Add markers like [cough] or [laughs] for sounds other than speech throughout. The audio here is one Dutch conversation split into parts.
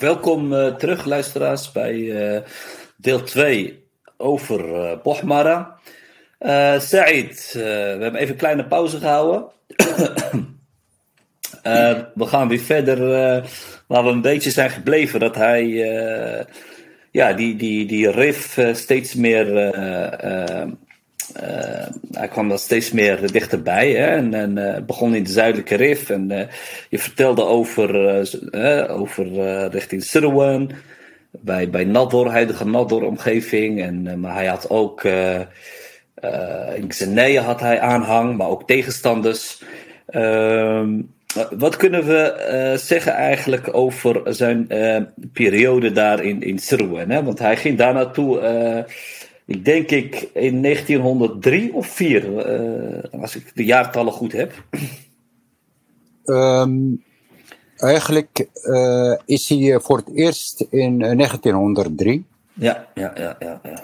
Welkom uh, terug, luisteraars, bij uh, deel 2 over uh, Bohmara. Said, we hebben even een kleine pauze gehouden. [coughs] we gaan weer verder waar we een beetje zijn gebleven. Dat hij ja, die, die, die riff steeds meer uh, hij kwam er steeds meer dichterbij hè? en, en uh, begon in de zuidelijke rif. En uh, je vertelde over, over richting Sirwan, bij, bij Nador, huidige Nador-omgeving. En, maar hij had ook in Xenea had hij aanhang, maar ook tegenstanders. Ehm, wat kunnen we zeggen eigenlijk over zijn periode daar in, in? Hè? Want hij ging daar naartoe ik denk ik in 1903 of 4, uh, eh, als ik de jaartallen goed heb. Um, eigenlijk uh, is hij voor het eerst in 1903. Eh, ja, ja, ja, ja. ja.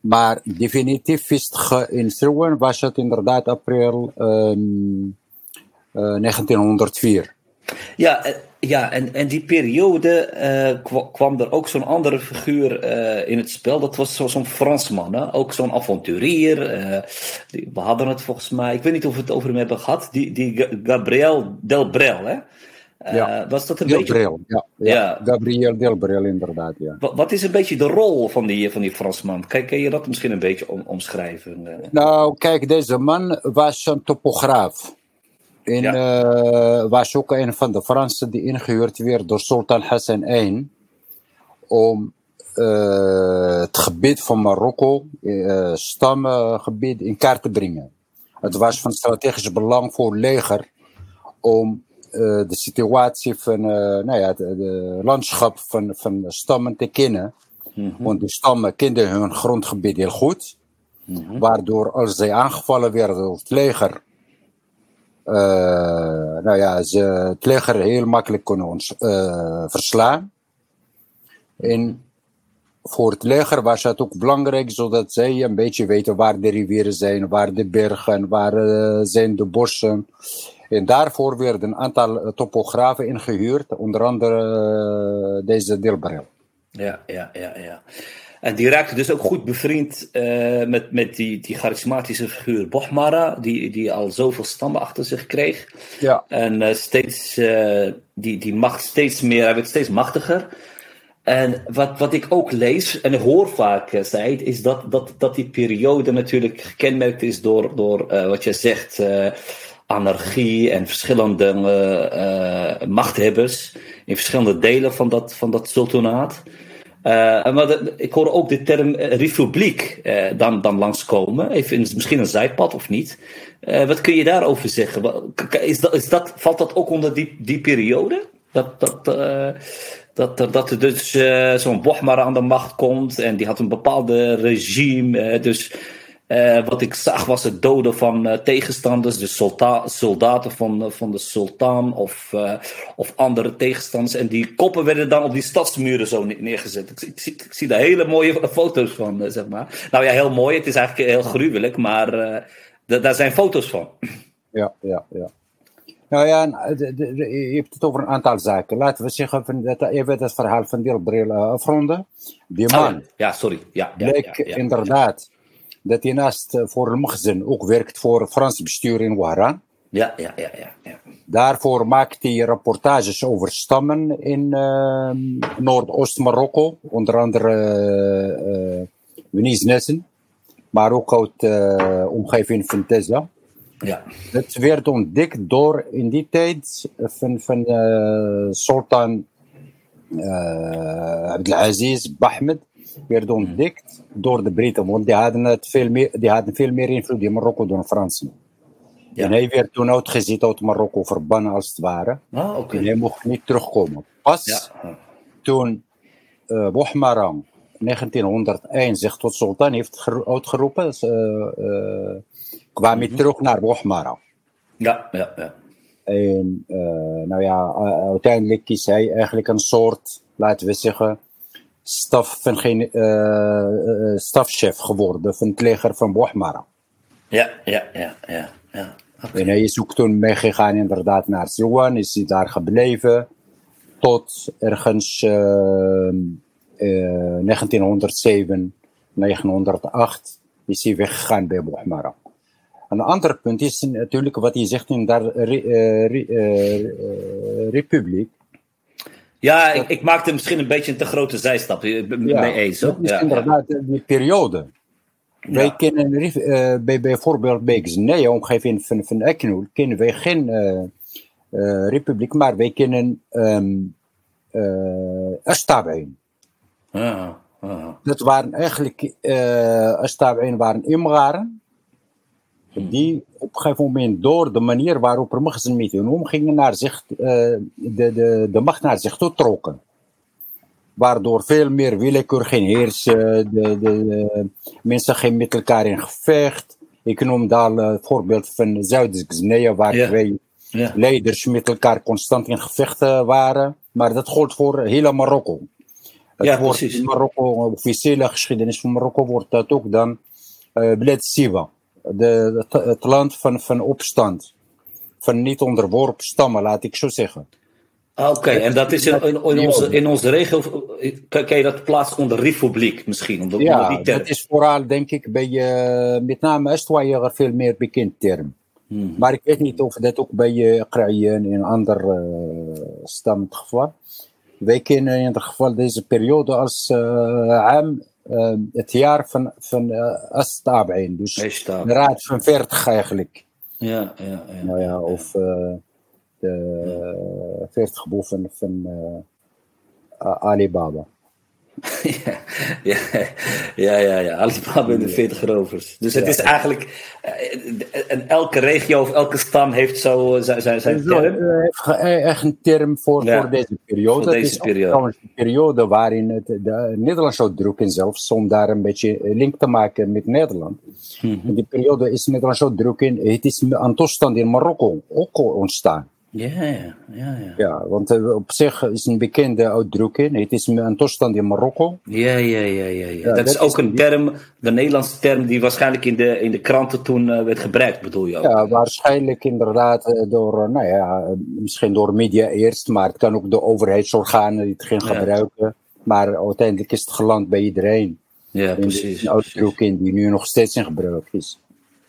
Maar definitief in Sruwen was het inderdaad april um, uh, 1904. Ja, ja, en, en die periode uh, kwam er ook zo'n andere figuur uh, in het spel. Dat was zo'n Fransman, hè? ook zo'n avonturier. Uh, die, we hadden het volgens mij, ik weet niet of we het over hem hebben gehad, die, die Gabriel Delbrel, hè? ja. Was dat een beetje... Ja, ja. ja. Gabriel Delbrel, inderdaad, ja. Wat, wat, is een beetje de rol van die, van die Fransman? Kijk, kan je dat misschien een beetje om, omschrijven? Nou, kijk, deze man was een topograaf. In, ja. uh, was ook een van de Fransen die ingehuurd werd door Sultan Hassan I om uh, het gebied van Marokko, uh, stamgebied, in kaart te brengen. Het was van strategisch belang voor het leger om de situatie van nou ja, het landschap van, van de stammen te kennen. Mm -hmm. Want de stammen kenden hun grondgebied heel goed. Mm -hmm. Waardoor als zij aangevallen werden door het leger, uh, nou ja, ze het leger heel makkelijk kunnen ons uh, verslaan. En voor het leger was het ook belangrijk, zodat zij een beetje weten waar de rivieren zijn, waar de bergen, waar uh, zijn de bossen. En daarvoor werden een aantal topografen ingehuurd, onder andere deze Dilbrel. Ja, ja, ja, ja. En die raakte dus ook goed bevriend uh, met, met die, die charismatische figuur Bohmara, die, die al zoveel stammen achter zich kreeg. Ja. En uh, steeds, uh, die, die macht steeds meer, hij werd steeds machtiger. En wat, wat ik ook lees en hoor vaak, Said, is dat, dat, dat die periode natuurlijk gekenmerkt is door, door wat je zegt, anarchie en verschillende machthebbers in verschillende delen van dat, van dat sultanaat. Uh, maar ik hoor ook de term uh, republiek uh, dan, dan langskomen. Even misschien een zijpad of niet. wat kun je daarover zeggen? Is dat, is dat, valt dat ook onder die, die periode? Dat, dat, dat, dat, dat er dus zo'n Bohmar aan de macht komt en die had een bepaalde regime. dus uh, wat ik zag was het doden van uh, tegenstanders, dus soldaten van, uh, van de sultan of, of andere tegenstanders. En die koppen werden dan op die stadsmuren zo neergezet. Ik, ik, zie, ik zie daar hele mooie [laughs] foto's van, zeg maar. Nou ja, heel mooi. Het is eigenlijk heel gruwelijk, maar daar zijn foto's van. Ja, ja, ja. Nou ja, je hebt het over een aantal zaken. Laten we zeggen, van dat, even het verhaal van Dilbril afronden. Die man. Oh, ja, sorry. Ja, ja, bleek inderdaad dat hij naast eh, voor een magazine ook werkt voor het Frans bestuur in Wahran. Ja, ja, ja, ja, ja. Daarvoor maakt hij rapportages over stammen in uh, Noordoost-Marokko, onder andere uh, uh, Nessen, maar ook uit de uh, omgeving van Tezla. Ja. Dat werd ontdekt door in die tijd van, van uh, Sultan Abdelaziz Bahmed werd ontdekt door de Britten, want die hadden, het veel, meer, die hadden veel meer invloed in Marokko dan de Fransen. Ja. En hij werd toen uitgezet uit Marokko, verbannen als het ware. Ah, okay. En hij mocht niet terugkomen. Pas Ja. toen uh, Bohmara 1901 zich tot sultan heeft uitgeroepen, eh, eh, kwam hij terug naar Bohmara. Ja, ja, ja. En eh, nou ja, uiteindelijk is hij eigenlijk een soort, laten we zeggen, staf van geen, eh, eh, stafchef geworden van het leger van Bohmara. Ja, ja, ja, ja. ja. En hij is ook toen meegegaan inderdaad naar Siwan, is hij daar gebleven tot ergens eh, eh, 1907, 1908 is hij weggegaan bij Bohmara. Een ander punt is natuurlijk wat je zegt in eh, eh, eh, republiek. Ja, ik, ik maakte misschien een beetje een te grote zijstap. Ik ben het mee eens. hoor. is Ja, ja. inderdaad die periode. Wij Ja. kennen eh, bij, bijvoorbeeld bij Xnea, omgeving van, van Eknul, kennen wij geen eh, eh, republiek, maar wij kennen um, Astabijn. Ja, ja. Dat waren eigenlijk, uh, Astabijn waren Imgaren, die op een gegeven moment door de manier waarop er met hun omgingen naar zich, uh, de, de, de macht naar zich toe trokken waardoor veel meer willekeur ging heersen. De, de, de, mensen gingen met elkaar in gevecht. Ik noem daar het voorbeeld van Zuid-Xnea, waar Ja. twee Ja. leiders met elkaar constant in gevechten waren. Maar dat gold voor heel Marokko. Het Ja, wordt precies. in Marokko, officiële geschiedenis van Marokko, wordt dat ook dan uh, Bled Siwa. De, het, het land van, van opstand. Van niet onderworpen stammen, laat ik zo zeggen. Ah, Oké, en dat is in, in, in, onze, in onze regio. Kan, kan je dat plaatsen onder Republiek misschien? Onder, onder Ja, die term? dat is vooral denk ik bij uh, met name Estwaaier veel meer bekend term. Hmm. Maar ik weet niet of dat ook bij uh, Kraïen in een ander uh, stam het geval. Wij kennen in ieder geval deze periode als am, uh, het jaar van, van uh, Astabijn. Dus de raad van 40 eigenlijk. Ja, ja, ja. Nou ja, of uh, de 40 boven van uh, Alibaba. Ja, ja, ja, ja, ja. Alibaba en de 40 rovers. Dus het Ja. is eigenlijk. eh, En elke regio of elke stam heeft zo eh, zijn, zijn, zijn Zo, term. eh, echt een term voor, Ja, voor deze periode. voor deze periode. een periode waarin het, de Nederlandse uitdrukking zelfs, om daar een beetje link te maken met Nederland. Mhm. In die periode is Nederlandse uitdrukking, het is een toestand in Marokko ook ontstaan. Ja, ja, ja. ja. Want eh, op zich is een bekende uitdrukking, het is een toestand in Marokko. Ja, ja, ja, ja, ja. dat, is ook een term, de Nederlandse term, die waarschijnlijk in de, in de kranten toen eh, werd gebruikt, bedoel je ook? Ja, waarschijnlijk inderdaad eh, door, nou ja, misschien door media eerst, maar het kan ook de overheidsorganen die het gaan gebruiken. Maar uiteindelijk is het geland bij iedereen. Ja, En precies. een uitdrukking die nu nog steeds in gebruik is.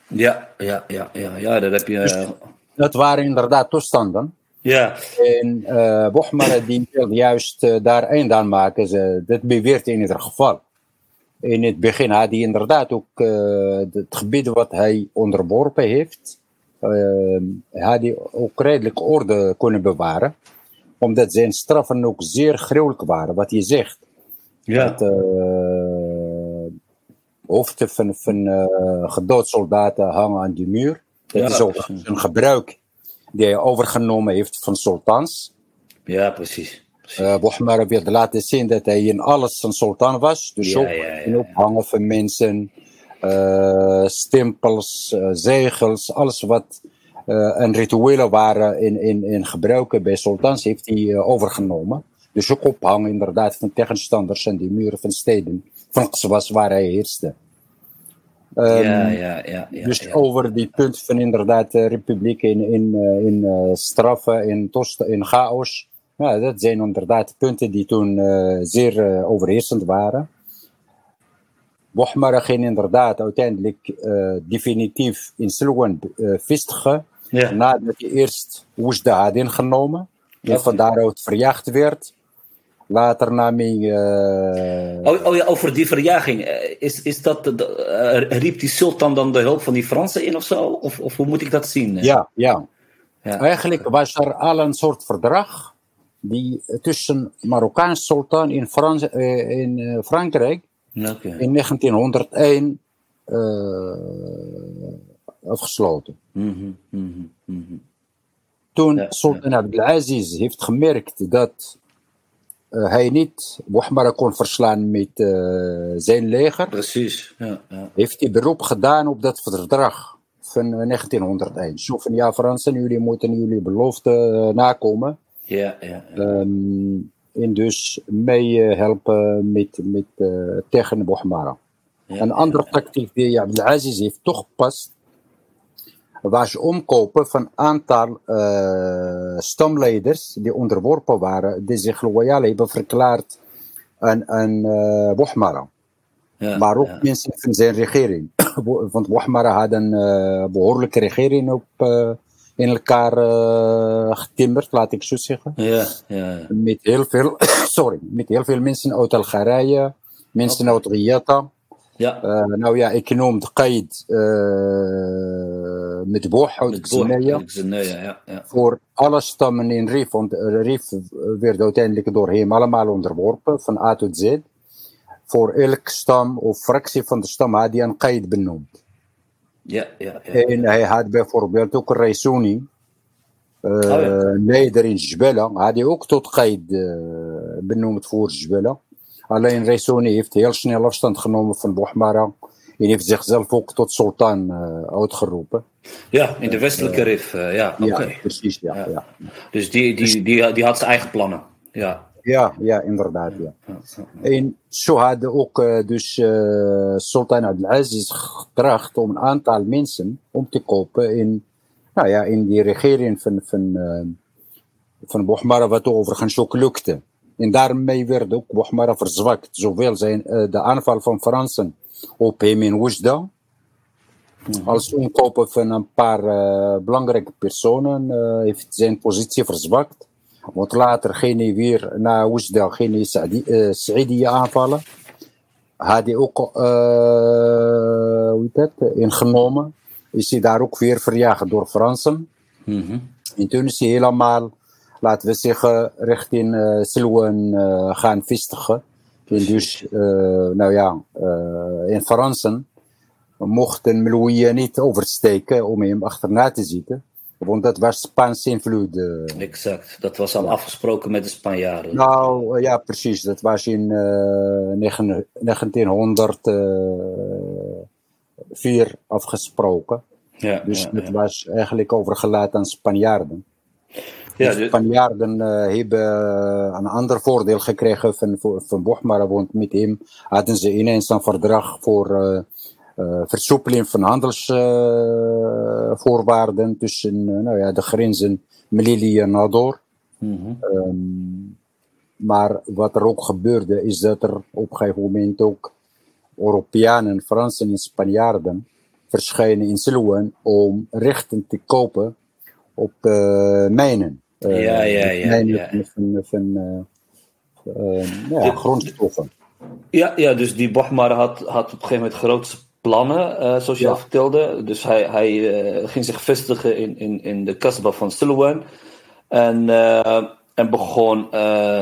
Ja, ja, ja, ja, ja, dat heb je. Eh, Dat waren inderdaad toestanden. ja, En uh, die wil juist uh, daar eind aan maken. Ze, dat beweert in ieder geval. In het begin had hij inderdaad ook uh, het gebied wat hij onderworpen heeft. Had hij ook redelijk orde kunnen bewaren. Omdat zijn straffen ook zeer gruwelijk waren, wat je zegt. ja. Dat hoofden van, van uh, gedood soldaten hangen aan de muur. Dat Ja, is ook een gebruik die hij overgenomen heeft van sultans. ja, precies. precies. Uh, wilde laten zien dat hij in alles een sultan was. Dus Ja, ook in ophangen van mensen, uh, stempels, uh, zegels, alles wat een rituelen waren in, in, in gebruiken bij sultans, heeft hij overgenomen. Dus ook ophangen inderdaad van tegenstanders en die muren van steden. Van was waar hij heerste. Um, ja, ja, ja, ja. dus ja. over die punt van inderdaad de republiek in, in, uh, in uh, straffen, in, tost, in chaos. Ja, dat zijn inderdaad punten die toen uh, zeer overheersend waren. Bohmara ging inderdaad uiteindelijk definitief in Silwan vestigen. Ja. Nadat hij eerst Oesda had ingenomen. En van daaruit verjaagd werd. Later nam hij... Oh, oh ja, over die verjaging. Eh, Is, is dat, de- eh, riep die sultan dan de hulp van die Fransen in of zo? Of, of hoe moet ik dat zien? Ja, ja. Ja. Eigenlijk was er al een soort verdrag die tussen Marokkaanse sultan in, Frans, in Frankrijk in 1901 eh, afgesloten. Mhm, mhm, mhm. Toen Ja, Sultan Abdelaziz heeft gemerkt dat hij niet Bohmara kon verslaan met zijn leger, Precies, ja, ja. heeft hij beroep gedaan op dat verdrag van 1901. Zo van ja, Fransen, jullie moeten jullie belofte nakomen. Ja, ja, ja. Ehm, en dus meehelpen met, met, tegen. Ja, een andere tactiek die Abdelaziz heeft toegepast, was omkopen van een aantal uh, stamleiders die onderworpen waren, die zich loyaal hebben verklaard aan, aan uh, Bohmara. Ja, maar ook ja. mensen van zijn regering. [coughs] Want Bohmara had een uh, behoorlijke regering op, in elkaar getimmerd, laat ik zo zeggen. Ja, ja. Met heel veel, [coughs] sorry, met heel veel mensen uit Algerije, mensen uit Riyadh. Ja, nou ja, ik noem de qaid uh, met uit Xenia. Ja. Voor alle stammen in Rif, want uh, Rif werd uiteindelijk door hem allemaal onderworpen, van A tot Z. Voor elk stam of fractie van de stam had hij een qaid benoemd. Ja, ja, ja. En hij had bijvoorbeeld ook Raisuni, uh, ja. leider in Jbella, had hij ook tot qaid uh, benoemd voor Jbella. Alleen Raisoni heeft heel snel afstand genomen van Bohmara en heeft zichzelf ook tot sultan uh, uitgeroepen. Ja, in de westelijke Rif, uh, ja, oké. Ja, precies, ja. Ja. Dus die, die, die, die had zijn eigen plannen. Ja. Ja, ja, inderdaad. Ja. En zo hadden ook uh, dus uh, Sultan Abdelaziz getracht om een aantal mensen om te kopen in, nou ja, in die regering van, van, uh, van Bohmara, wat overigens ook lukte. En daarmee werd ook Bohmara verzwakt. Zowel zijn, uh, de aanval van Fransen op hem in -hmm. Als omkopen van een paar uh, belangrijke personen, uh, heeft zijn positie verzwakt. Want later ging hij weer naar Oujda, ging hij Saidi, Saidi aanvallen. Had hij ook, hoe heet dat, ingenomen. Is hij daar ook weer verjaagd door Fransen. Mm -hmm. En toen is hij helemaal laten we zeggen, richting uh, Silwan gaan vestigen. En dus, nou ja, in Fransen mochten Melouia niet oversteken om hem achterna te zitten. Want dat was Spaanse invloed. exact, dat was al ja. afgesproken met de Spanjaarden. Nou ja, precies. Dat was in 1904 afgesproken. Ja, dus ja, het ja. was eigenlijk overgelaten aan Spanjaarden. Ja, de Spanjaarden uh, hebben een ander voordeel gekregen van, van Bohmara, want met hem hadden ze ineens een verdrag voor versoepeling van handelsvoorwaarden tussen nou ja, de grenzen Melilla en Nador. Mm -hmm. um, maar wat er ook gebeurde, is dat er op een gegeven moment ook Europeanen, Fransen en Spanjaarden verschijnen in Silwan om rechten te kopen op mijnen. Uh, ja, ja, ja. Mijnen ja. van, van uh, ja, grondstoffen. Ja, ja, dus die Bochmar had, had op een gegeven moment grote plannen, uh, zoals je Ja. al vertelde. Dus hij, hij eh, ging zich vestigen in, in, in de kasbah van Silwan. En, eh, en begon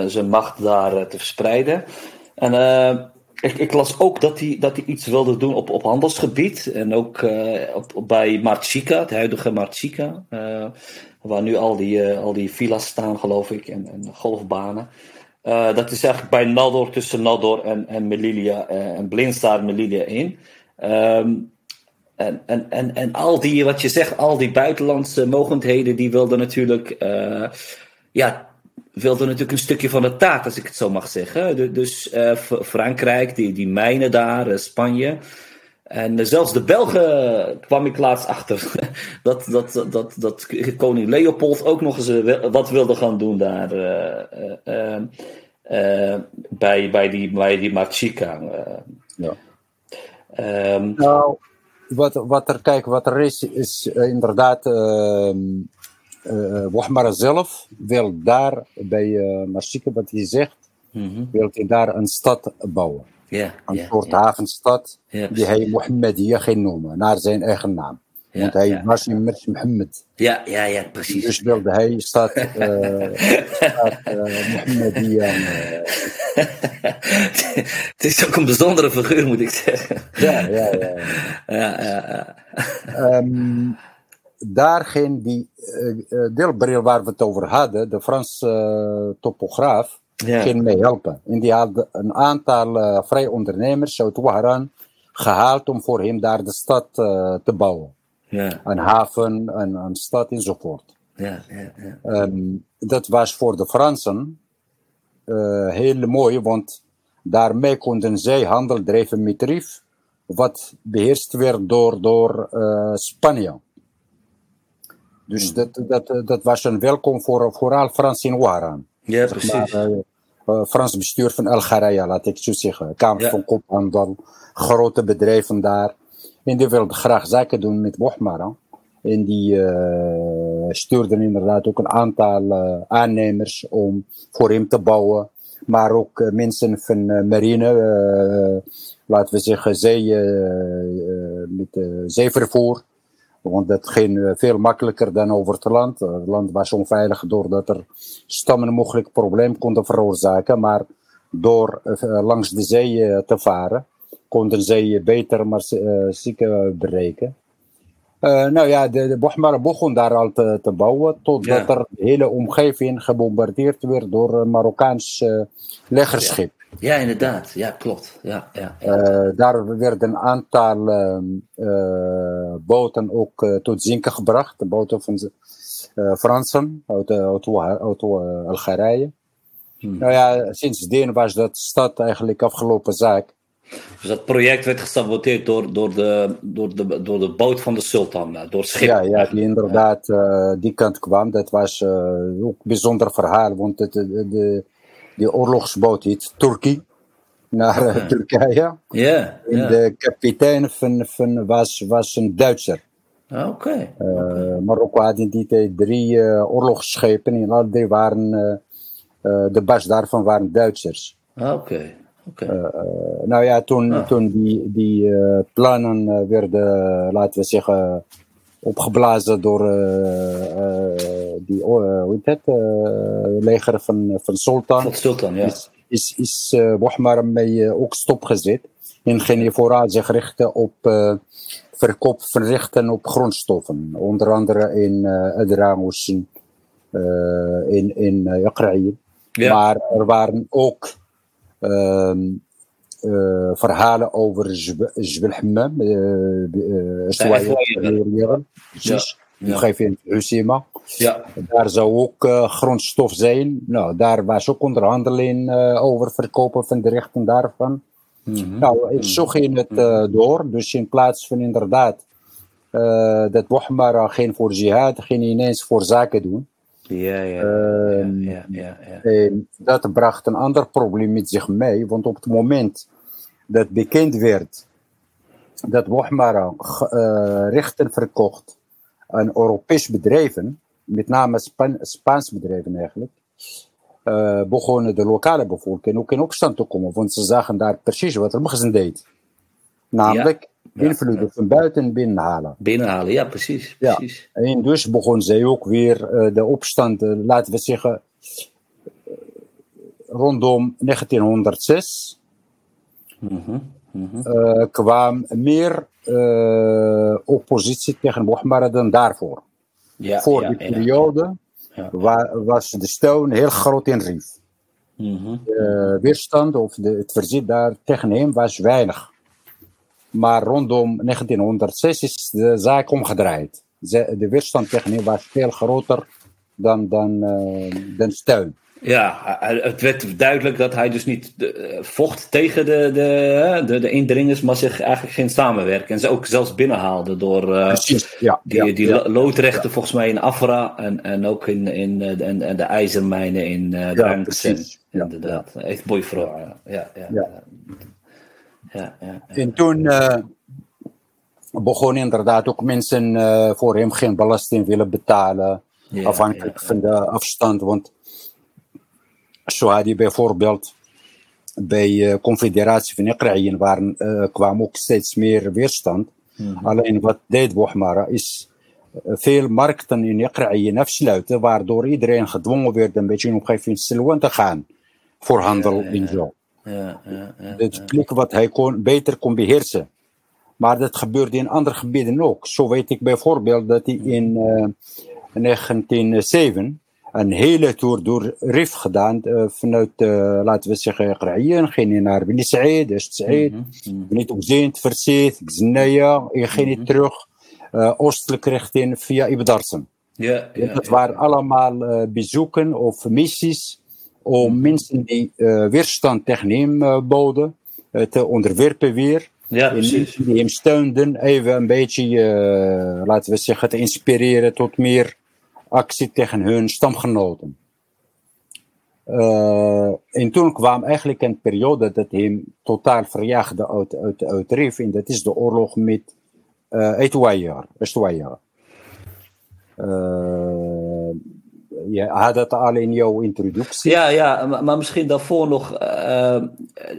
zijn macht daar te verspreiden. En ik, ik las ook dat hij, dat hij iets wilde doen op, op handelsgebied. En ook op, op, bij Marchika, het huidige Marchika. waar nu al die, al die villa's staan, geloof ik. En, en golfbanen. Dat is eigenlijk bij Nador, tussen Nador en, en Melilla. en Blindstaar Melilla in. Ehm, en, en, en, en al die, wat je zegt, al die buitenlandse mogendheden, die wilden natuurlijk, eh, ja, wilden natuurlijk een stukje van de taart, als ik het zo mag zeggen. Du- Dus eh, Frankrijk, die, die mijnen daar, eh, Spanje. En zelfs de Belgen kwam ik laatst achter [laughs] dat, dat, dat, dat koning Leopold ook nog eens wat wilde gaan doen daar eh, eh, eh, eh, bij, bij die, bij die. Ehm, Nou, wat, wat er, kijk, wat er is, is uh, inderdaad, uh, uh, Wahmara zelf wil daar bij uh, wat hij zegt, mhm. wil hij daar een stad bouwen. Ja, Een soort havenstad, die hij Mohammedia ging noemen, naar zijn eigen naam. Ja, Want hij ja. was immers Mohammed. Ja, ja, ja, precies. Dus wilde hij stad, uh, stad uh, het is ook een bijzondere figuur, moet ik zeggen. ja, ja, ja. [laughs] Ja, ja, ja. Daar ging die uh, Delbril waar we het over hadden, de Franse topograaf, ging mee helpen. En die had een aantal vrije ondernemers uit Wahran gehaald om voor hem daar de stad te bouwen. Ja. Een haven, een, een stad enzovoort. Ja, ja, ja. Um, dat was voor de Fransen uh, heel mooi, want daarmee konden zij handel drijven met Rif, wat beheerst werd door, door Spanje. Dus dat, dat, dat was een welkom voor vooral Frans in Waran. Ja, precies. Maar, uh, uh, Frans bestuur van Algerije, laat ik zo zeggen. Kamer Ja. van Koophandel, grote bedrijven daar. En die wilden graag zaken doen met Bochmara. En die uh, stuurden inderdaad ook een aantal uh, aannemers om voor hem te bouwen. Maar ook uh, mensen van marine, laten we zeggen, zee, met zeevervoer. Want dat ging veel makkelijker dan over het land. Het land was onveilig doordat er stammen mogelijk probleem konden veroorzaken. Maar door langs de zee te varen, konden zij beter maar uh, zieken bereiken. Uh, nou ja, de, de begon daar al te, te bouwen, totdat Ja. er de hele omgeving gebombardeerd werd door een Marokkaans uh, legerschip. Ja, inderdaad. Ja, klopt. Ja, ja. Uh, daar werden een aantal boten ook tot zinken gebracht. De boten van Fransen uit, uit, uit Algerije. Hmm. Nou ja, sindsdien was dat stad eigenlijk afgelopen zaak. Dus dat project werd gesaboteerd door, door, de, door, de, door de boot van de sultan, door het schip. Ja, ja die inderdaad ja. die kant kwam. Dat was ook een bijzonder verhaal, want het, de, de, die oorlogsboot heet Turkije naar uh, Turkije. Ja. En de kapitein van, van was, was een Duitser. Oké. Okay. Uh, Marokko had in die tijd drie uh, oorlogsschepen en al die waren, de bas daarvan waren Duitsers. Oké. Okay. Okay. nou ja, toen, ah. toen die, die plannen werden, laten we zeggen, opgeblazen door die, hoe heet het, leger van, van Sultan. Van Sultan, ja. Is, is, is uh, Bohmar mee uh, ook stopgezet. En ging je vooral zich richten op uh, verkoop van rechten op grondstoffen. Onder andere in uh, Adramus, in, in, in uh, ja. Maar er waren ook verhalen over Jbel Hammam, precies. Omgeving Husima. Ja. Daar zou ook uh, grondstof zijn. Nou, daar was ook onderhandeling uh, over verkopen van de rechten daarvan. Mm -hmm. Nou, zo ging het uh, door. Dus in plaats van inderdaad dat Bohmara geen voor jihad, ging ineens voor zaken doen. Ja, ja, uh, ja, ja, ja, En dat bracht een ander probleem met zich mee. Want op het moment dat bekend werd dat Bohmara rechten verkocht aan Europese bedrijven, met name Span Spaanse bedrijven eigenlijk, uh, begonnen de lokale bevolking ook in opstand te komen. Want ze zagen daar precies wat Magazin deed. Namelijk. Invloeden van buiten binnenhalen. Binnenhalen, ja, precies. Ja. precies. En dus begon zij ook weer uh, de opstand, uh, laten we zeggen, rondom 1906. Mm -hmm. Mm -hmm. uh, kwam meer uh, oppositie tegen Bohmara dan daarvoor. Ja, Voor ja, die periode ja. wa was de steun heel groot in Rief. Mm -hmm. De weerstand of de, het verzet daar tegen hem was weinig. Maar rondom 1906 is de zaak omgedraaid. De weerstand tegen hem was veel groter dan, dan, uh, dan steun. Ja, het werd duidelijk dat hij dus niet de, vocht tegen de, de, de, de indringers, maar zich eigenlijk geen samenwerken. En ze ook zelfs binnenhaalde door uh, Precies, ja, die, ja, die ja, loodrechten volgens mij in Afra en, en ook in, in de, en de ijzermijnen in uh. Inderdaad, echt mooi verhaal. Ja, ja, ja. Ja. ja, ja, En toen uh, begonnen inderdaad ook mensen uh, voor hem geen belasting willen betalen, afhankelijk van de afstand. Want zo had hij bijvoorbeeld bij de Confederatie van Iqra'ien waren, uh, kwam ook steeds meer weerstand. Mhm. Mm -hmm. Alleen wat deed Bohmara is uh, veel markten in Iqra'ien afsluiten, waardoor iedereen gedwongen werd een beetje in omgeving Silwan te gaan voor handel ja, in zo. Ja, ja, ja, Het plek wat hij kon, beter kon beheersen. Maar dat gebeurde in andere gebieden ook. Zo weet ik bijvoorbeeld dat hij in uh, 1907 een hele tour door Rif gedaan. Uh, vanuit, uh, laten we zeggen, Qra'ien. Ging je naar Beni Said, Est Said. Beni Touzint, Verseet, Gznaya. En ging je terug uh, oostelijk richting via Ibdarsum. Ja, ja, dat waren allemaal bezoeken of missies om mensen die weerstand tegen hem boden te onderwerpen weer. Ja, precies. Die hem steunden, even een beetje, laten we zeggen, te inspireren tot meer actie tegen hun stamgenoten. Uh, en toen kwam eigenlijk een periode dat hem totaal verjaagde uit, uit, uit Rif. En dat is de oorlog met uh, Etouayer. Je had dat al in jouw introductie. Ja, ja maar, maar misschien daarvoor nog uh,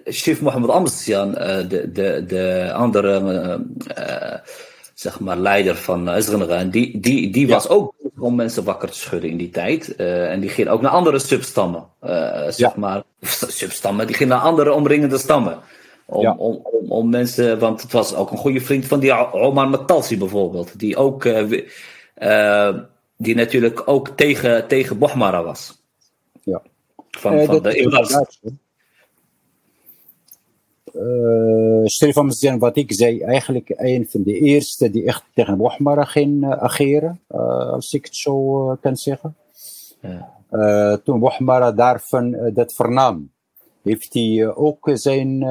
Chief Mohammed Amstian, de, de, de andere zeg maar, leider van Israël. Die, die, die was ook om mensen wakker te schudden in die tijd. Uh, en die ging ook naar andere substammen. Uh, zeg ja. maar, substammen, die ging naar andere omringende stammen. Om, ja. om, om, om, mensen, want het was ook een goede vriend van die Omar Matalsi bijvoorbeeld. Die ook, uh, die natuurlijk ook tegen, tegen Bohmara was. Ja. Van, van de Irak. Uh, Stefan Mzien, wat ik zei, eigenlijk een van de eerste die echt tegen Bohmara ging uh, ageren, uh, als ik het zo kan zeggen. Ja. toen Bohmara daarvan dat vernam, heeft hij ook zijn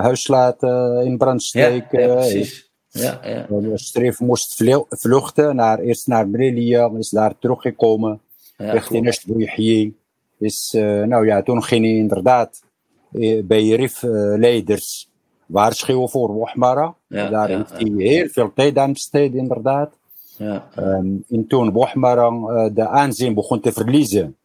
huis laten in brand steken. Ja, ja precies. Ja, ja. Streef moest vluchten, naar, eerst naar Brelia, is daar teruggekomen, ja, richting Est Dus, nou ja, toen ging hij inderdaad bij RIF-leiders waarschuwen voor Bohmara. Ja, Daar ja, heeft hij heel veel tijd aan besteed, inderdaad. Ja. Um, en toen Bohmara uh, de aanzien begon te verliezen,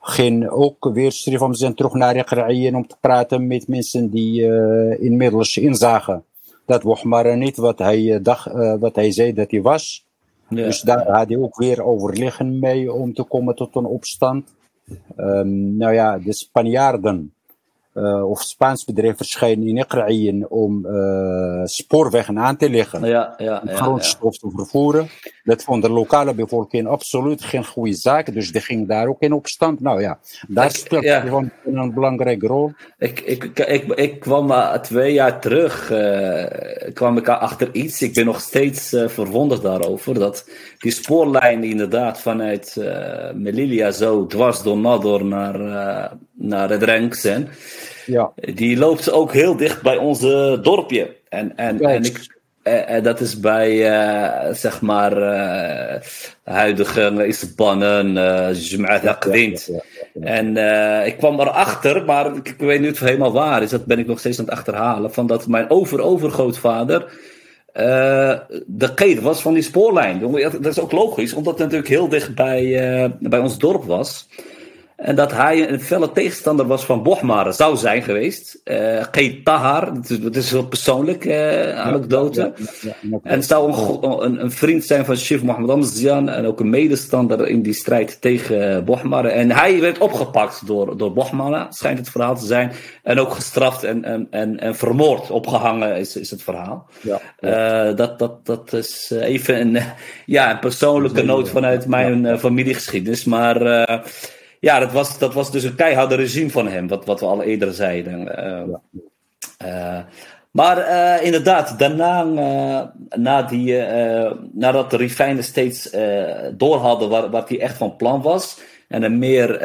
ging ook weer Srifam zijn terug naar Iqra'ien om te praten met mensen die uh, inmiddels inzagen dat Bohmara niet wat hij, dacht, uh, wat hij zei dat hij was. Ja. Dus daar had hij ook weer overleggen mee om te komen tot een opstand. Um, nou ja, de Spanjaarden uh, of Spaans bedrijf verschijnen in Iqra'ien om uh, spoorwegen aan te leggen. Ja, ja, om grondstof ja, te vervoeren. Dat vond de lokale bevolking absoluut geen goede zaak. Dus die ging daar ook in opstand. Nou ja, daar ik, speelt ja. gewoon een belangrijke rol. Ik, ik, ik, ik kwam uh, twee jaar terug, kwam ik achter iets. Ik ben nog steeds verwonderd daarover. Dat die spoorlijn inderdaad vanuit Melilla zo dwars door Nador naar, naar het Renksen. Ja. Die loopt ook heel dicht bij onze dorpje. En, en, en ik, uh, dat is bij, uh, zeg maar, uh, huidige Isbannen, Jum'at Aqdint. En ik kwam erachter, maar ik, ik weet niet of het helemaal waar is, dat ben ik nog steeds aan het achterhalen, van dat mijn over-overgrootvader de keet was van die spoorlijn. Dat is ook logisch, omdat het natuurlijk heel dicht bij, bij ons dorp was. En dat hij een felle tegenstander was van Bohmar, zou zijn geweest. Uh, Keet Tahar, dat is een persoonlijk uh, anekdote. Ja, ja, ja, en zou een, een, een, vriend zijn van Shif Mohammed Amzian en ook een medestander in die strijd tegen Bohmar. En hij werd opgepakt door, door Bohmar, schijnt het verhaal te zijn. En ook gestraft en, en, en, en vermoord, opgehangen is, is het verhaal. Uh, dat, dat, dat is even een, [laughs] ja, een persoonlijke noot vanuit mijn familiegeschiedenis. Maar ja, dat was, dat was dus een keiharde regime van hem, wat, wat we al eerder zeiden. Uh, uh, maar uh, inderdaad, daarna, na die, nadat de Rifijnen steeds door hadden waar, waar hij echt van plan was, en er meer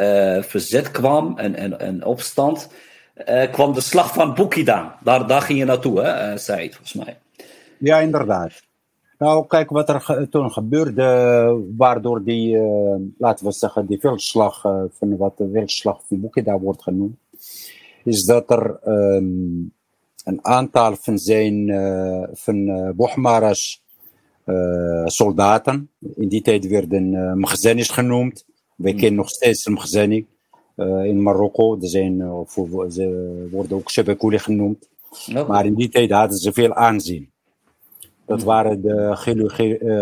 verzet kwam en, en, en opstand, kwam de slag van Bukidaan. Daar, daar ging je naartoe, hè, Said, volgens mij. Ja, inderdaad. Nou, kijk wat er toen gebeurde, waardoor die, uh, laten we zeggen, die veldslag, uh, van wat de veldslag van Bukida wordt genoemd, is dat er um, een aantal van zijn, uh, van Bohmara's soldaten, in die tijd werden uh, genoemd, wij hmm. kennen nog steeds Mghazani in Marokko, er zijn, of, ze worden ook Shabakouli genoemd, okay. maar in die tijd hadden ze veel aanzien. Dat waren de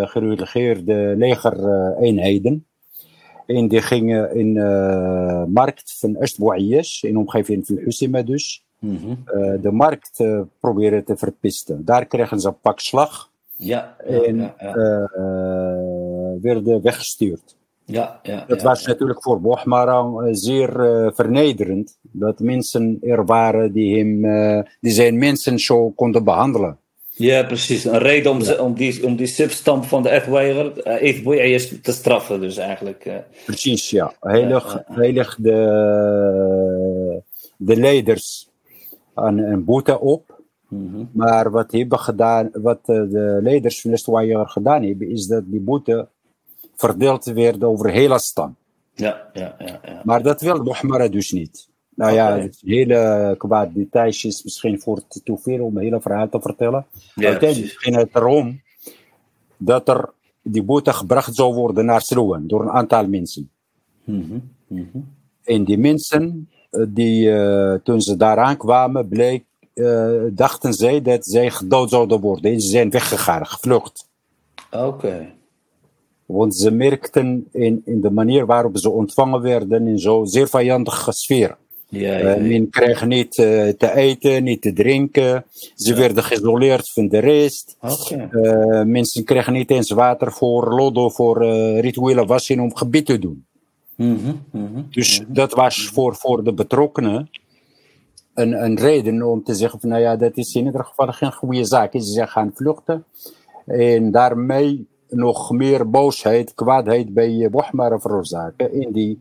gerelegeerde legereenheden. En die gingen in de uh, markt van Est-Bouayesh, in de omgeving van Husima dus, mm -hmm. uh, de markt proberen te verpisten. Daar kregen ze een pak slag ja, en ja, ja. werden weggestuurd. Ja, ja, dat was natuurlijk voor Bochmara zeer vernederend. Dat mensen er waren die, hem, die zijn mensen zo konden behandelen. Ja, precies. Een reden om, om, die, om die substand van de Ethweiger uh, te straffen, dus eigenlijk. Uh. Precies, ja. Heilig, heilig de, de leiders aan een boete op. Mm Maar wat, hebben gedaan, wat de leiders van de Ethweiger gedaan hebben, is dat die boete verdeeld werd over hele stam. Ja, ja, ja, ja. Maar dat wil Bohmara dus niet. Nou ja, het hele qua details is misschien voor te veel om een hele verhaal te vertellen. Ja, Uiteindelijk ging het erom dat er die boete gebracht zou worden naar Sloen door een aantal mensen. Mm -hmm. En die mensen, eh, die, uh, toen ze daaraan kwamen, bleek, uh, dachten zij dat zij gedood zouden worden. En ze zijn weggegaan, gevlucht. Oké. Want ze merkten in, in de manier waarop ze ontvangen werden in zo'n zeer vijandige sfeer. Ja, ja, uh, men kreeg niet uh, te eten, niet te drinken. Ze werden geïsoleerd van de rest. Okay. Uh, mensen kregen niet eens water voor lodo, voor rituele wassen om gebied te doen. Mm -hmm, mm -hmm, dus mm -hmm. dat was voor, voor de betrokkenen een, een reden om te zeggen van nou ja, dat is in ieder geval geen goede zaak. Ze zijn gaan vluchten en daarmee nog meer boosheid, kwaadheid bij Bohmara veroorzaken. En die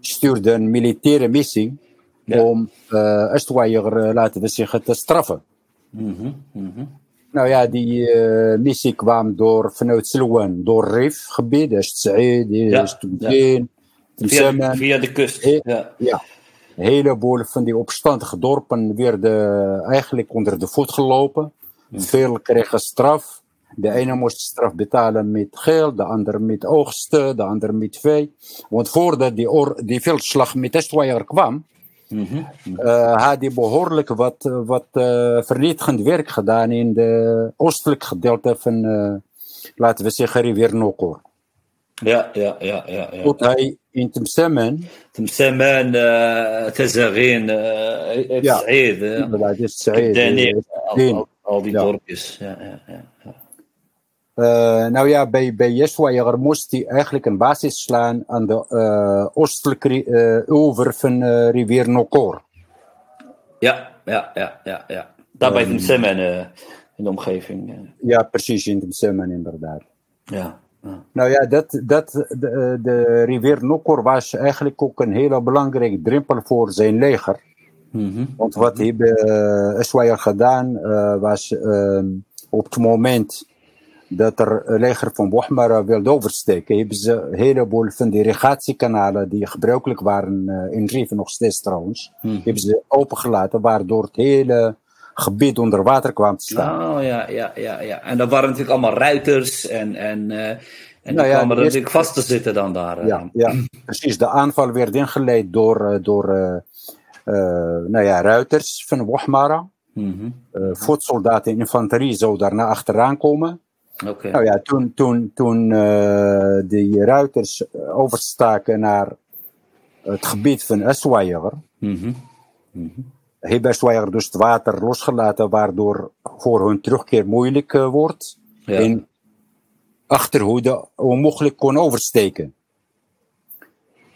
stuurde een militaire missie ja. om uh, laten we zeggen, te straffen. Mm -hmm. Nou ja, die uh, missie kwam door vanuit Silwan, door Rif gebied, dus Said, ja. Via, via de kust. ja. ja. Een heleboel van die opstandige dorpen werden eigenlijk onder de voet gelopen. Veel kregen straf. De ene moest straf betalen met geld, de ander met oogsten, de ander met vee. Want voordat die, die veldslag met Estwaier kwam, Mm had hij behoorlijk wat, wat uh, vernietigend werk gedaan in de oostelijk gedeelte van, uh, laten we zeggen, rivier Nokor. Ja, ja, ja, ja. ja. Tot hij in Temsemen. Temsemen, uh, Tezarin, uh, ja, Said. Inderdaad, Said. Al, die ja. dorpjes. Ja, ja, ja. Uh, nou ja, bij, bij Yeshua moest hij eigenlijk een basis slaan aan de uh, oostelijke uh, over van rivier Nokor. Ja, ja, ja, ja, ja. Daar bij um, Temsemen in de omgeving. Ja, precies, in Temsemen inderdaad. Ja. ja. Nou ja, dat, dat, de, de rivier Nokor was eigenlijk ook een hele belangrijke drempel voor zijn leger. Mm -hmm. Want wat hebben uh, gedaan was ehm, op het moment dat er een leger van Bohmara wilde oversteken, hebben ze een heleboel van die irrigatiekanalen die gebruikelijk waren uh, in Rieven, nog steeds trouwens, hmm. hebben ze opengelaten, waardoor het hele gebied onder water kwam te staan. Oh ja, ja, ja, ja. En dat waren natuurlijk allemaal ruiters en, en, uh, en nou die ja, kwamen er natuurlijk vast te zitten dan daar. Uh. Ja, ja, precies. De aanval werd ingeleid door, door nou ja, ruiters van Bohmara. Mm -hmm. voetsoldaten en infanterie zou daarna achteraan komen. Okay. Nou ja, toen, toen, toen uh, die ruiters overstaken naar het gebied van Esweijer, mm -hmm. mm -hmm. heeft dus het water losgelaten, waardoor voor hun terugkeer moeilijk uh, wordt. Ja. En achterhoede onmogelijk kon oversteken.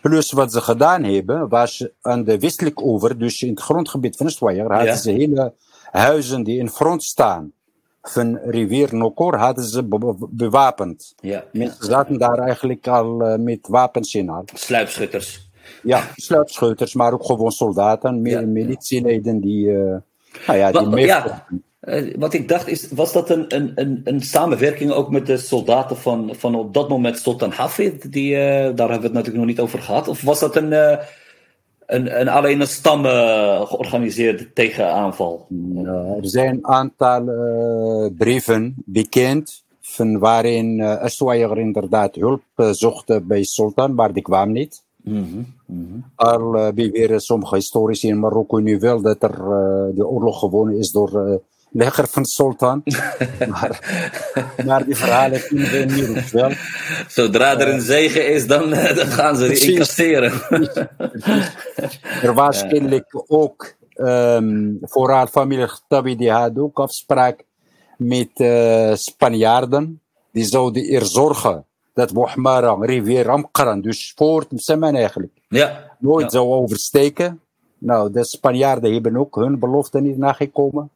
Plus wat ze gedaan hebben, was aan de westelijk over, dus in het grondgebied van Esweijer, hadden ja. ze hele huizen die in front staan van rivier Nokor hadden ze bewapend. Ja, Mensen zaten daar eigenlijk al uh, met wapens in al. Sluipschutters. Ja, sluipschutters, maar ook gewoon soldaten, ja, militieleden die, uh, nou ja, die wat, ja, uh, wat ik dacht is, was dat een, een, een, een, samenwerking ook met de soldaten van, van op dat moment Sultan Hafid? Die, daar hebben we het natuurlijk nog niet over gehad. Of was dat een een, een, alleen een stam uh, georganiseerde tegenaanval. er zijn een aantal uh, brieven bekend van waarin uh, inderdaad hulp zocht bij Sultan, maar die kwam niet. Mm -hmm. Al uh, beweren sommige historici in Marokko nu wel dat er de oorlog gewonnen is door leger van sultan. [laughs] maar, maar die verhalen kunnen we niet wel. Zodra er een zegen is, dan, dan gaan ze die incasseren. er was [laughs] kennelijk ook, um, vooral familie Tabi, die had ook afspraak met uh, Spanjaarden. Die zouden er zorgen dat Bohmarang, rivier Amkaran, dus voor Mseman eigenlijk, Ja. nooit Ja. zou oversteken. Nou, de Spanjaarden hebben ook hun belofte niet nagekomen.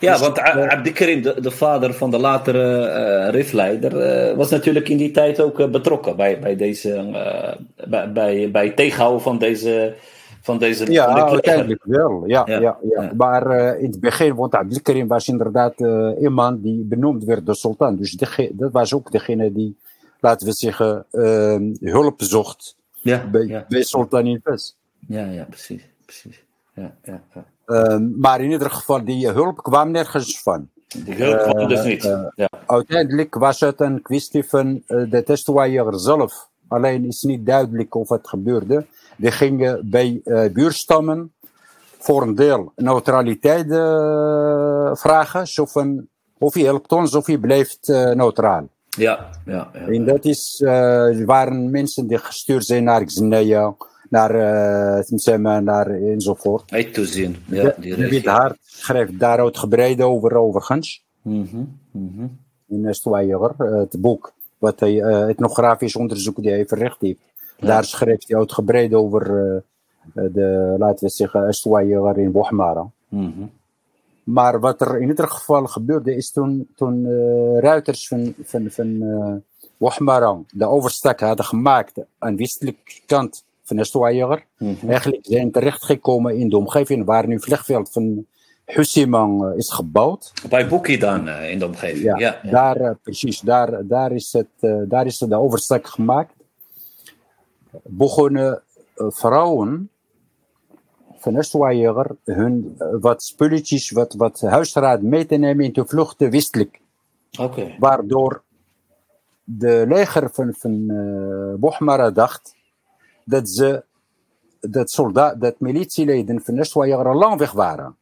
Ja, Dus, want A- Abdikarim, de, de vader van de latere eh RIF-leider, eh, was natuurlijk in die tijd ook eh, betrokken bij, bij, deze, eh, bij, bij, bij het tegenhouden van deze. Van deze Ja, van uiteindelijk wel. Ja, Ja, ja. Ja, ja. Maar eh, in het begin, want Abdelkarim was inderdaad eh, iemand die benoemd werd door sultan. Dus dat was ook degene die, laten we zeggen, eh, hulp zocht Ja, bij, bij sultan in ja, ja, precies. precies. Ja, ja, ja. Eh, maar in ieder geval, die hulp kwam nergens van. Die hulp kwam dus niet. eh, ja. Uiteindelijk was het een kwestie van eh, de testoier zelf. Alleen is niet duidelijk of het gebeurde. Die gingen bij eh, buurstammen voor een deel neutraliteit eh, vragen. Zo van, of je helpt ons of je blijft eh, neutraal. Ja, ja, ja. En dat is, eh, waren mensen die gestuurd zijn naar Xenia, naar uh, naar enzovoort. Uit toezien. Ja, De- die David. Hart schrijft daar uitgebreid over, overigens. Mhm, mhm. in Stwayer, het boek, wat hij eh, etnografisch onderzoek die hij verricht heeft. Daar schrijft hij uitgebreid over eh, eh, de, laten we zeggen, Stwayer in Bohmara. mhm. Maar wat er in ieder geval gebeurde is toen, toen eh, ruiters van, van, van eh Bohmara de overstak hadden gemaakt aan westelijke kant van Stwayer. Mhm. Eigenlijk zijn terechtgekomen in de omgeving waar nu het vliegveld van Husimang eh, is gebouwd. Bij Boekie dan eh, in de omgeving. Ja, Ja, ja. Daar, eh, precies, daar, daar, is het, daar is de overstak gemaakt. Begonnen vrouwen van Estwaaier hun wat spulletjes, wat, wat huisraad mee te nemen in te vluchten westelijk. Oké. Waardoor de leger van, van eh Bohmara dacht dat ze dat, soldaat, dat militieleden van lang weg waren.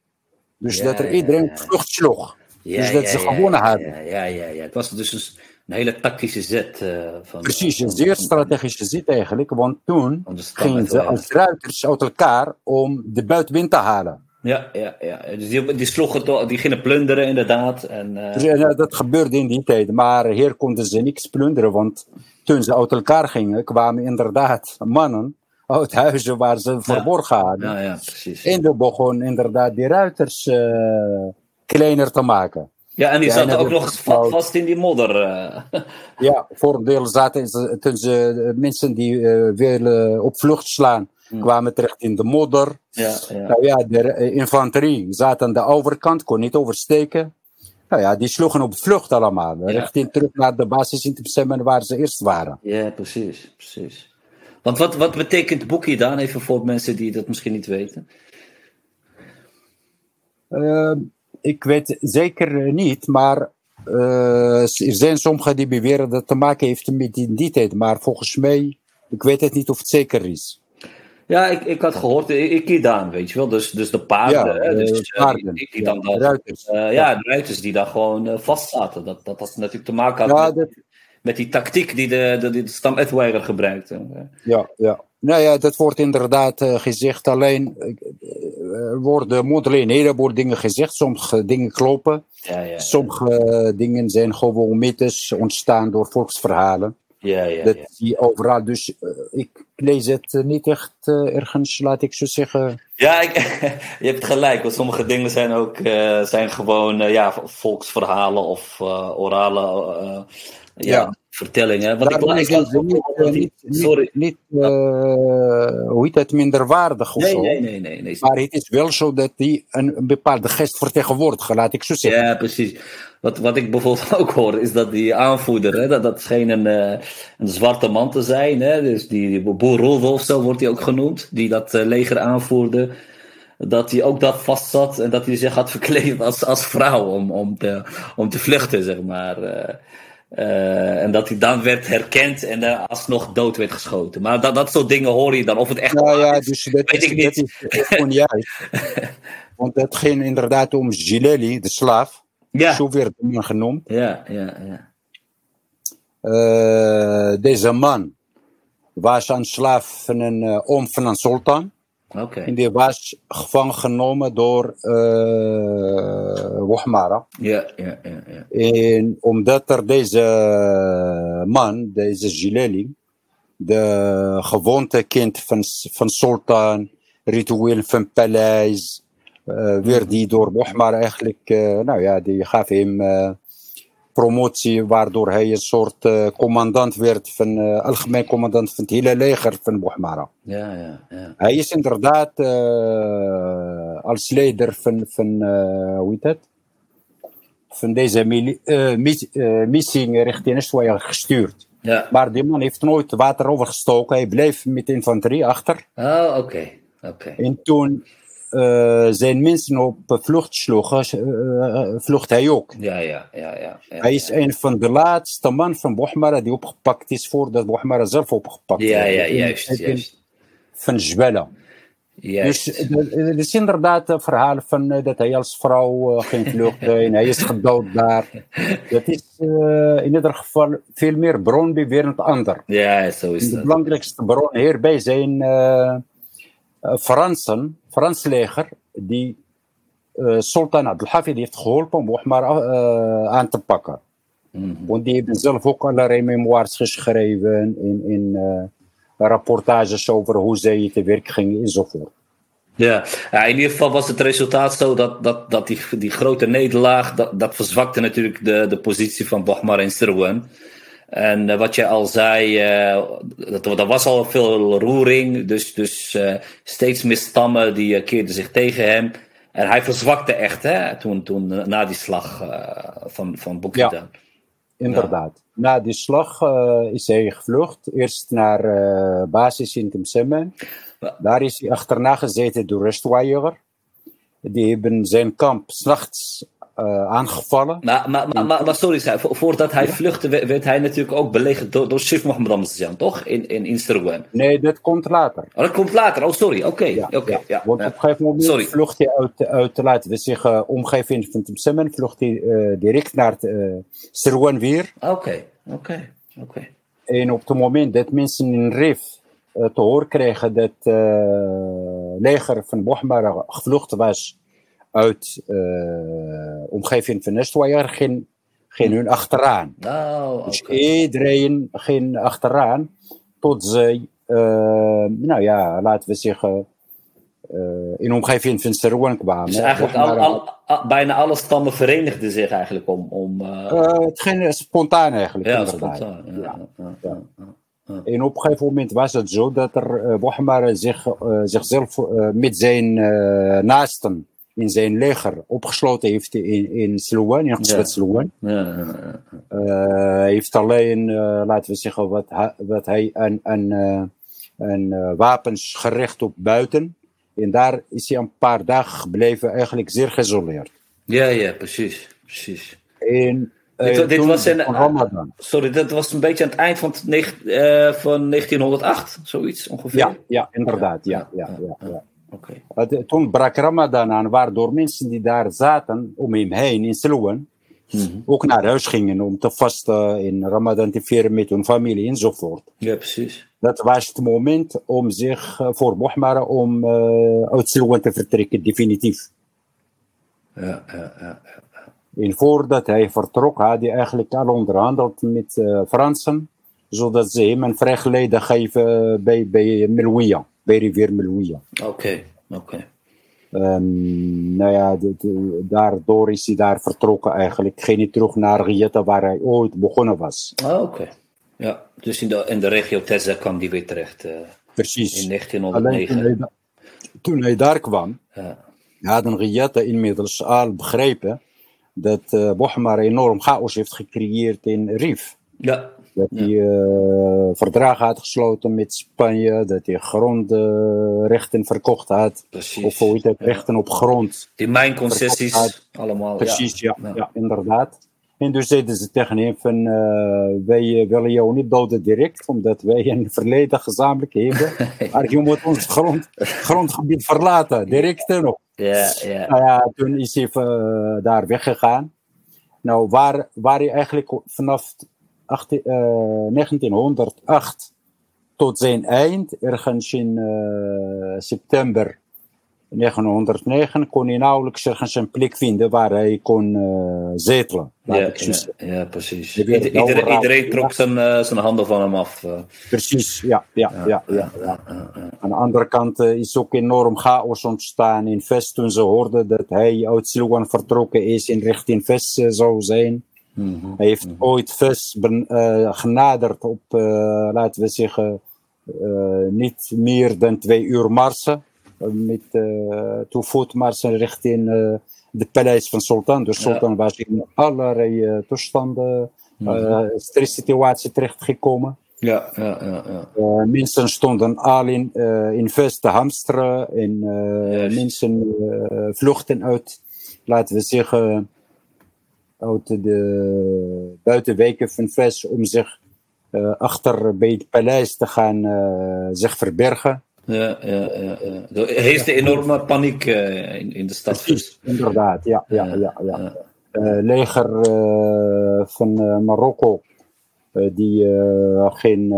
Dus Ja, dat er iedereen ja. vlucht sloeg. Dus dat ze gewonnen hadden. Ja, ja, ja. Het was dus een, een hele tactische zet. eh, van, Precies, een zeer strategische zit eigenlijk, want toen gingen ze als ruiters uit elkaar om de buitenwind te halen. Ja, ja, ja. Dus die, die sloegen toch, die gingen plunderen inderdaad. En, eh, Dus, eh, dat gebeurde in die tijd, maar hier konden ze niks plunderen, want toen ze uit elkaar gingen, kwamen inderdaad mannen uit huizen waar ze verborgen hadden. ja, ja, precies. En toen begon inderdaad die ruiters eh, kleiner te maken. Ja, en die Ja, zaten en ook nog vast in die modder. Ja, voor een deel zaten ze, toen ze mensen die eh, willen op vlucht slaan. Kwamen terecht in de modder. ja, ja. Nou ja, de eh, infanterie zat aan de overkant, kon niet oversteken. Nou ja, die sloegen op vlucht allemaal. Ja. Richting terug naar de basis in Tsemmen waar ze eerst waren. ja, precies, precies. Want wat, wat betekent boekje dan? Even voor mensen die dat misschien niet weten. Eh, ik weet zeker eh, niet, maar eh, er zijn sommigen die beweren dat het te maken heeft met die, die tijd. Maar volgens mij, ik weet het niet of het zeker is. Ja, ik, ik had gehoord, ik, ik Ikidaan, weet je wel. Dus, dus de paarden. Ja, dus, de eh, paarden. Die, die Ja, dan dat, ruiters. eh, ja, de ruiters die daar gewoon eh, vast zaten. Dat, dat had natuurlijk te maken had Ja, met, dat- met die tactiek die de, de, die de stam Edweiger gebruikte. Ja, ja. Nou ja, dat wordt inderdaad gezegd. Alleen worden moedelijk een heleboel dingen gezegd. Sommige dingen kloppen. Ja, ja, Sommige dingen zijn gewoon mythes ontstaan door volksverhalen. ja, ja, Dat zie je overal. Dus eh, ik lees het eh, niet echt eh, ergens, laat ik zo zeggen. Ja, ik, [laughs] je hebt gelijk. Want sommige dingen zijn ook eh, zijn gewoon ja, volksverhalen of orale ja, Ja. vertellingen. Want ik, Daarom ik, zijn las niet, eh, niet, Sorry. niet eh, hoe heet het, minderwaardig of Nee, zo. nee, nee, nee. nee. Maar het is wel zo dat die een, bepaalde gest vertegenwoordigt, laat ik zo zeggen. Ja, precies. Wat, wat ik bijvoorbeeld [laughs] ook hoor, is dat die aanvoerder, hè, dat, dat scheen een, eh, een zwarte man te zijn. Hè, dus die, die boer Rolf, zo wordt hij ook genoemd, die dat eh, leger aanvoerde. Dat hij ook dat vast zat en dat hij zich had verkleed als, als vrouw om, om, te, om te vluchten, zeg maar. Eh. Eh, en dat hij dan werd herkend en uh, alsnog dood werd geschoten. Maar dat, dat soort dingen hoor je dan. Of het echt Nou ja, is, dus dat, weet is, ik niet. dat onjuist. [laughs] Want het ging inderdaad om Gileli, de slaaf. Ja, Zo werd hij genoemd. ja, ja, ja. Uh, deze man was een slaaf van een uh, oom van een sultan. Oké. En die was gevangen genomen door uh, Wohmara. Ja, ja, ja, ja. En omdat er deze man, deze Gileli, de gewoonte kent van, van sultan, ritueel van paleis, uh, werd die door Wohmara eigenlijk, uh, nou ja, die gaf hem promotie, waardoor hij een soort uh, commandant werd van uh, algemeen commandant van het hele leger van Bouhmara. Ja, ja, ja. Hij is inderdaad uh, als leider van, van hoe heet het? Van deze mis, missie richting Eswaya gestuurd. Ja. Maar die man heeft nooit water overgestoken. Hij bleef met infanterie achter. Oh, oké. Okay. Okay. En toen uh, zijn mensen op vlucht sloegen, uh, vlucht hij ook. Ja, ja, ja. ja, ja hij is ja. een van de laatste man van Bohmara die opgepakt is voordat Bohmara zelf opgepakt ja, werd. Ja, juist, in, juist. Van. Juist. Dus het is inderdaad een verhaal van dat hij als vrouw ging vluchten en hij is gedood daar. Dat is in ieder geval veel meer bronbewerend ander. Ja, zo is de dat. belangrijkste bron hierbij zijn Fransen, Frans leger, die uh, Sultan Abdelhafid heeft geholpen om Bohmar uh, aan te pakken. Mm -hmm. Want die hebben zelf ook allerlei memoires geschreven in, in uh, rapportages over hoe zij te werk gingen enzovoort. Ja. ja, in ieder geval was het resultaat zo dat, dat, dat die, die grote nederlaag, dat, dat verzwakte natuurlijk de, de positie van Bohmar en Sirwan. En uh, wat je al zei, uh, dat, er was al veel roering, dus, dus uh, steeds meer stammen die keerden zich tegen hem. En hij verzwakte echt hè, toen, toen na die slag van, van. Ja, inderdaad. Ja. Na die slag is hij gevlucht, eerst naar basis in Temsemme. Daar is hij achterna gezeten door rustwaaier. Die hebben zijn kamp s'nachts uh, aangevallen. Maar, maar, maar, maar, maar sorry, voordat hij vluchtte, werd hij natuurlijk ook belegerd door, door Sif Mohammed Ramzan, toch? In, in Instagram. Nee, dat komt later. Oh, dat komt later. Oh, sorry. Oké. Okay. Ja, okay. ja. ja. Want op een gegeven moment sorry. vlucht hij uit, uit laten we zeggen, omgeving van Temsemmen, vlucht hij uh, direct naar uh, Sirwan weer. Oké, oké, oké. En op het moment dat mensen in Rif uh, te horen kregen dat het leger van Bohmara gevlucht was uit uh, omgeving van Estwaier ging, ging hun achteraan. Oh, okay. Dus iedereen ging achteraan tot ze, uh, nou ja, laten we zeggen, uh, in omgeving van Serwan kwamen. Dus eigenlijk al, al, al, bijna alle stammen verenigden zich eigenlijk om... om het ging spontaan eigenlijk. Ja, spontaan. Ja, ja, ja. En op een gegeven moment was het zo dat er uh, Bohmar zich, zichzelf met zijn naasten in zijn leger opgesloten heeft in, in Sloan, in ja. Sloan. Uh, heeft alleen, uh, laten we zeggen, wat, wat hij aan, aan, aan wapens gericht op buiten. En daar is hij een paar dagen gebleven, eigenlijk zeer geïsoleerd. Ja, ja, precies. precies. En, dit, dit was in, Ramadan. Sorry, dat was een beetje aan het eind van, van 1908, zoiets ongeveer? Ja, ja inderdaad. Ja, ja, ja, ja, ja. Okay. Toen brak Ramadan aan, waardoor mensen die daar zaten om hem heen in Sloan -hmm. ook naar huis gingen om te vasten in Ramadan te vieren met hun familie enzovoort. Ja, precies. Dat was het moment om zich uh, voor Bohmara om uh, uit Sloan te vertrekken, definitief. Ja, ja, ja. En voordat hij vertrok had hij eigenlijk al onderhandeld met uh, Fransen, zodat ze hem een vrijgeleide geven bij, bij bij rivier Melouia. Oké, oké. Um, nou ja, de, de, daardoor is hij daar vertrokken eigenlijk. Ging hij terug naar Rieta waar hij ooit begonnen was. Ah, oké. Okay. Ja, dus in de, in de regio Tessa kwam die weer terecht. Uh, Precies. In 1909. Alleen toen, hij, toen hij daar kwam, ja. hadden Rieta inmiddels al begrepen dat uh, Bohmar enorm chaos heeft gecreëerd in Rif. Ja. Dat hij uh, verdragen had gesloten met Spanje, dat hij grondrechten verkocht had. Precies. Of hoe het, rechten op grond. Die mijnconcessies, allemaal. Precies, ja. Ja, ja. inderdaad. En dus zeiden ze tegen hem van, uh, wij willen jou niet doden direct, omdat wij een verleden gezamenlijk hebben. [laughs] maar je moet ons grond, grondgebied verlaten, direct nog. Ja, ja. Nou ja, toen is hij uh, daar weggegaan. Nou, waar, waar hij eigenlijk vanaf 18, uh, 1908 tot zijn eind, ergens in september 1909 kon hij nauwelijks ergens een plek vinden waar hij kon uh, zetelen. Ja, ja, precies. Iedereen, iedereen, trok zijn, zijn handen van hem af. Precies, ja. ja, ja, ja, ja, Aan de andere kant is ook enorm chaos ontstaan in Vest toen ze hoorden dat hij uit Silwan vertrokken is in richting Vest zou zijn. Mm -hmm. Hij heeft mm -hmm. ooit Vest genaderd op, laten we zeggen, niet meer dan twee uur marsen met uh, toevoetmarsen richting uh, de paleis van Sultan. Dus Sultan ja. was in allerlei uh, toestanden, uh, stresssituatie terechtgekomen. Ja, ja, ja. ja. mensen stonden al in, in vest te hamsteren en yes. mensen vluchten uit, laten we zeggen, uit de buitenwijken van Vest om zich achter bij het paleis te gaan zich verbergen. Ja, ja, ja. ja. Er heerste enorme paniek uh, in, in de stad. Precies, inderdaad, ja. ja, ja, ja. ja. Uh, leger uh, van Marokko, die ging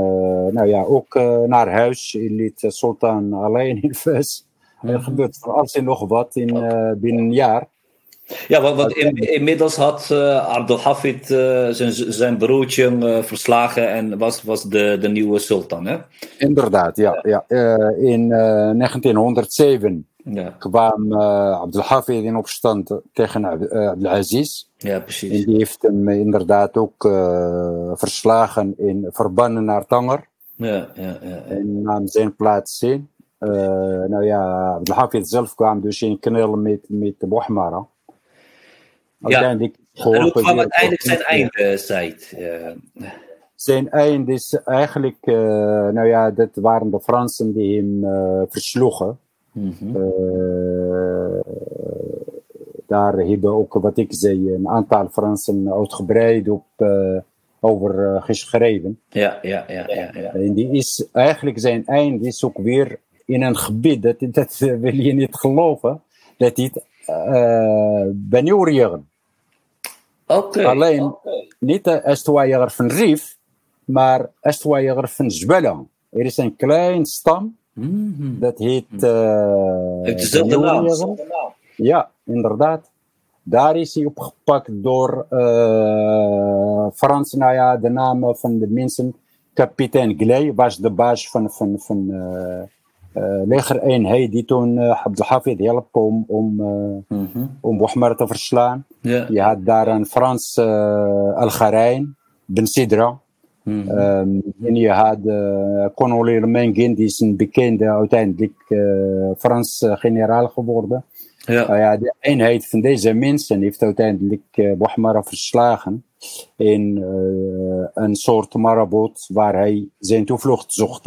nou ja, ook naar huis. Liet Sultan alleen [laughs] in Fes. Er gebeurt van alles en nog wat in, binnen een jaar. Ja, want, want in, inmiddels had uh, Abdelhafid uh, zijn, zijn broertje uh, verslagen en was, was de, de nieuwe sultan, hè? Inderdaad, ja. ja. in 1907 ja. kwam Abdelhafid in opstand tegen Abdelaziz. Ja, precies. En die heeft hem inderdaad ook verslagen in verbannen naar Tanger. Ja, ja, ja. En nam zijn plaats in. nou ja, Abdelhafid zelf kwam dus in knel met, met Bouhmara. Uiteindelijk ja. En hoe kwam uiteindelijk zijn einde, Said? Uh, zijn einde is eigenlijk, uh, nou ja, dat waren de Fransen die hem uh, versloegen. Mm -hmm. daar hebben ook, wat ik zei, een aantal Fransen uitgebreid op, over geschreven. Ja, ja, ja, ja, ja. En die is eigenlijk zijn einde is ook weer in een gebied, dat, dat wil je niet geloven, dat hij uh. Okay. Alleen niet de estuariër van Rif, maar estuariër van Zwella. Er is een klein stam, -hmm. dat heet. Heeft dezelfde naam. Ja, inderdaad. Daar is hij opgepakt door uh, Frans, nou ja, de naam van de mensen. Kapitein Gley was de baas van, van, van uh, legereenheid die toen uh, Abdelhafid hielp om, om, mm -hmm. om Bohmar te verslaan. Yeah. Je had daar een Frans Al-Gharijn, Ben Sidra. Mm -hmm. um, en je had uh, Colonel Mengin, die is een bekende, uiteindelijk Frans generaal geworden. Ja. ja, de eenheid van deze mensen heeft uiteindelijk uh, Bohmara verslagen in een soort marabout waar hij zijn toevlucht zocht.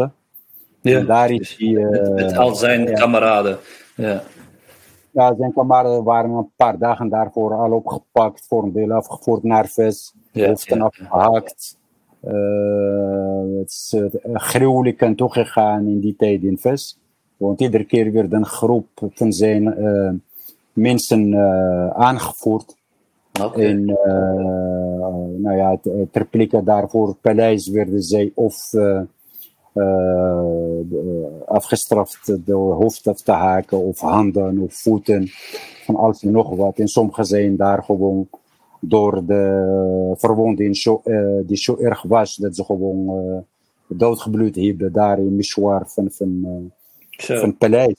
Ja, daar is hij, uh, met, met, al zijn kameraden. Ja. ja, zijn kameraden waren een paar dagen daarvoor al opgepakt, voor een deel afgevoerd naar VES, ja, hoofden ja, afgehakt. Uh, het is uh, gruwelijk en toegegaan in die tijd in VES. Want iedere keer werd een groep van zijn mensen aangevoerd. Okay. En nou ja, ter plekke daarvoor paleis werden zij of afgestraft door hoofd af te haken of handen of voeten van alles en nog wat. En sommigen zijn daar gewoon door de verwonding zo, uh, die zo erg was dat ze gewoon doodgebloed hebben daar in Mishwar van, van, van het paleis.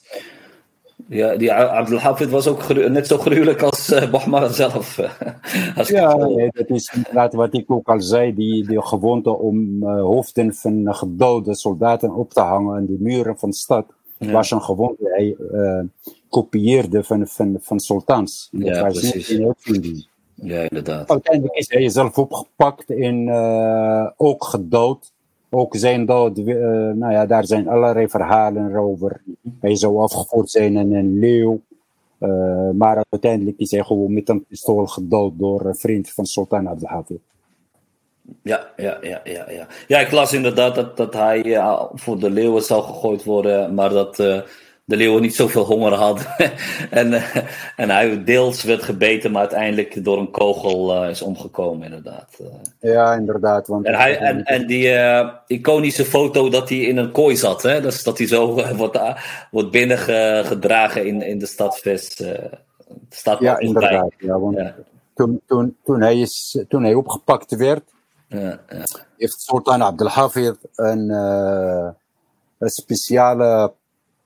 Ja, die Abdelhafid was ook net zo gruwelijk als uh, Bahmar zelf. [laughs] als ja, nee, dat is inderdaad wat ik ook al zei. Die, die gewoonte om uh, hoofden van gedode soldaten op te hangen aan de muren van de stad. Ja. was een gewoonte. Hij uh, kopieerde van, van, van sultans. Dat ja, was precies. Niet ja, inderdaad. Uiteindelijk is hij zelf opgepakt en ook gedood ook zijn dood, uh, nou ja, daar zijn allerlei verhalen over. Hij zou afgevoerd zijn in een leeuw. Uh, maar uiteindelijk is hij gewoon met een pistool gedood door een vriend van Sultan Abdelhafid. Ja, ja, ja, ja, ja. Ja, ik las inderdaad dat, dat hij uh, voor de leeuwen zou gegooid worden, maar dat de leeuwen niet zoveel honger hadden. [laughs] en, en hij deels werd gebeten, maar uiteindelijk door een kogel is omgekomen, inderdaad. Ja, inderdaad. Want en, hij, en, en die iconische foto dat hij in een kooi zat, hè? Dus dat hij zo [laughs] wordt, wordt binnengedragen in, in de stadvest. staat ja, inderdaad. Ja, want Toen, toen, toen, hij is, toen hij opgepakt werd, ja, ja. heeft Sultan Abdelhafid een, een speciale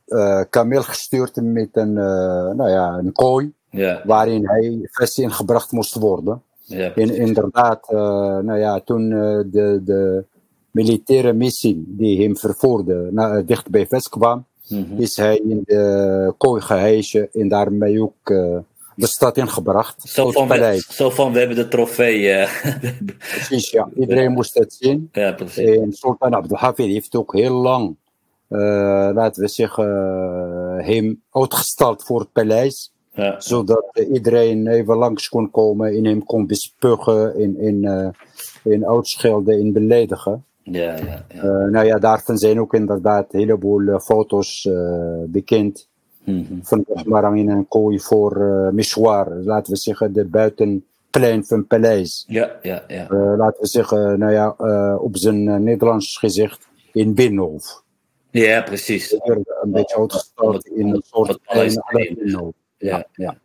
uh, kameel gestuurd met een, uh, nou ja, een kooi. Ja. Waarin hij vast ingebracht moest worden. Ja, en inderdaad, nou ja, toen de, de militaire missie die hem vervoerde dicht bij Vest kwam, mm -hmm. is hij in de kooi gehezen en daarmee ook de stad ingebracht. Zo van, we, zo van, we hebben de trofee. [laughs] Uh, precies, ja. Iedereen moest het zien. Ja, precies. En Sultan Abdelhafid heeft ook heel lang, laten we zeggen, uh, hem uitgestald voor het paleis. Ja. Zodat iedereen even langs kon komen en hem kon bespuggen, in, in, in uitschelden, in beledigen. Ja, ja, ja. nou ja, daarvan zijn ook inderdaad een heleboel foto's bekend. Mm -hmm. van maar in een kooi voor uh, missoir, laten we zeggen, de buitenplein van Paleis. Ja, ja, ja. Uh, laten we zeggen, nou ja, uh, op zijn Nederlands gezicht in Binnenhof. Ja, precies. Een beetje uitgestald in een soort Paleis. Ja, ja. ja.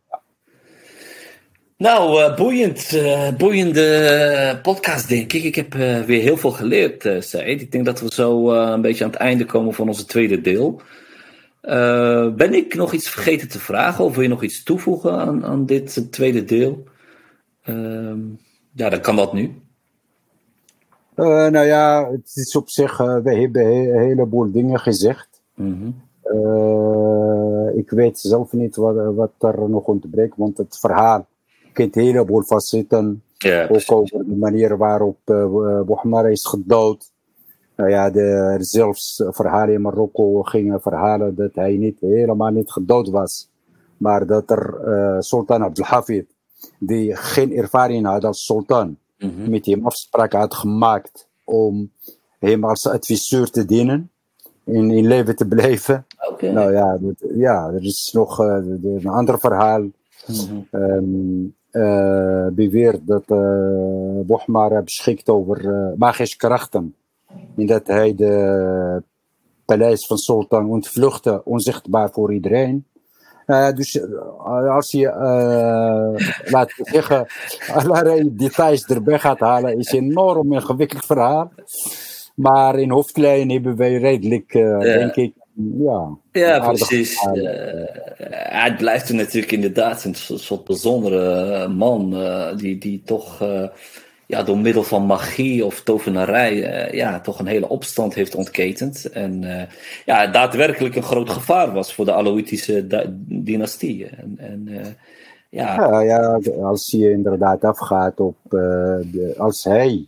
Nou, uh, boeiend, uh, boeiende podcast denk ik. Ik heb uh, weer heel veel geleerd, uh, Said. Ik denk dat we zo een beetje aan het einde komen van onze tweede deel. Ben ik nog iets vergeten te vragen of wil je nog iets toevoegen aan, aan dit tweede deel? Uh, ja, dan kan dat nu. Uh, nou ja, het is op zich, uh, we hebben een heleboel dingen gezegd. Mm -hmm. ik weet zelf niet wat, wat er nog ontbreekt, want het verhaal kent een heleboel facetten. Ja, ook over de manier waarop uh, is gedood. Nou ja, de, er zelfs verhalen in Marokko gingen verhalen dat hij niet, helemaal niet gedood was. Maar dat er Sultan Abdelhafid, die geen ervaring had als sultan, mm -hmm. met hem afspraak had gemaakt om hem als adviseur te dienen, in, in leven te blijven. Okay. Nou ja, dat, ja, er is nog uh, een ander verhaal. Mm -hmm. um, uh, beweert dat uh, Bohmar beschikt over magische krachten in dat hij de paleis van Sultan ontvluchtte, onzichtbaar voor iedereen. Uh, dus uh, als je, uh, laat ik zeggen, [laughs] allerlei details erbij gaat halen, is een enorm ingewikkeld verhaal. Maar in hoofdlijnen hebben wij redelijk, ja. denk ik, ja. Ja, precies. het blijft er natuurlijk inderdaad een soort bijzondere man, die, die toch ja, door middel van magie of tovenarij uh, ja, toch een hele opstand heeft ontketend. En uh, ja, daadwerkelijk een groot gevaar was voor de Aloïtische dynastie. En, en uh, ja. Ja, ja, als je inderdaad afgaat op, de, als hij,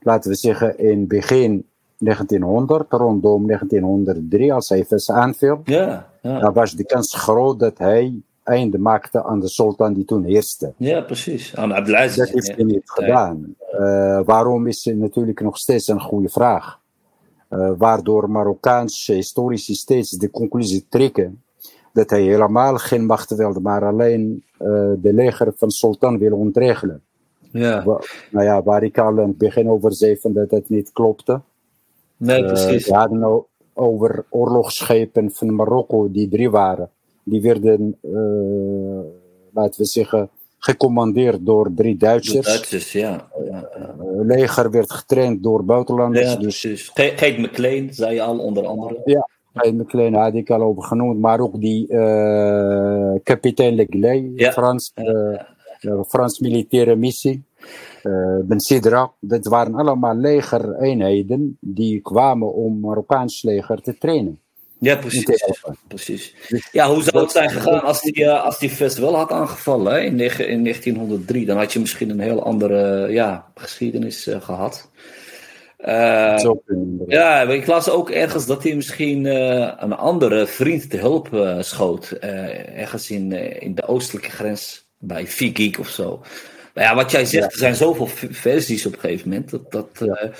laten we zeggen, in begin 1900, rondom 1903, als hij vers aanviel, ja, ja. dan was de kans groot dat hij einde maakte aan de sultan die toen heerste. Ja, precies. Aan Abdelaziz. Dat heeft hij niet gedaan. Uh, waarom is natuurlijk nog steeds een goede vraag. Uh, waardoor Marokkaanse historici steeds de conclusie trekken dat hij helemaal geen macht wilde, maar alleen uh, de leger van sultan wil ontregelen. Ja. Wa nou ja, waar ik al in het begin over zei van dat het niet klopte. Nee, precies. we hadden over oorlogsschepen van Marokko, die drie waren die werden, uh, laten we zeggen, gecommandeerd door drie Duitsers. Duitsers, ja. ja, ja. Uh, leger werd getraind door buitenlanders. Ja, dus... precies. Kate McLean, zei je al, onder andere. Ja, Kate McLean had ik al over genoemd, maar ook die uh, kapitein Legley, ja. Frans, Frans militaire missie. Uh, Ben Sidra, dat waren allemaal legereenheden die kwamen om Marokkaans leger te trainen. Ja, precies. precies. Ja, hoe zou het zijn gegaan als die, uh, als die vest wel had aangevallen hè? In, in 1903? Dan had je misschien een heel andere ja, geschiedenis uh, gehad. Uh, ja, ik las ook ergens dat hij misschien een andere vriend te hulp schoot. ergens in, in de oostelijke grens bij Vigik of zo. Maar ja, wat jij zegt, ja. er zijn zoveel versies op een gegeven moment. Dat, dat, ja.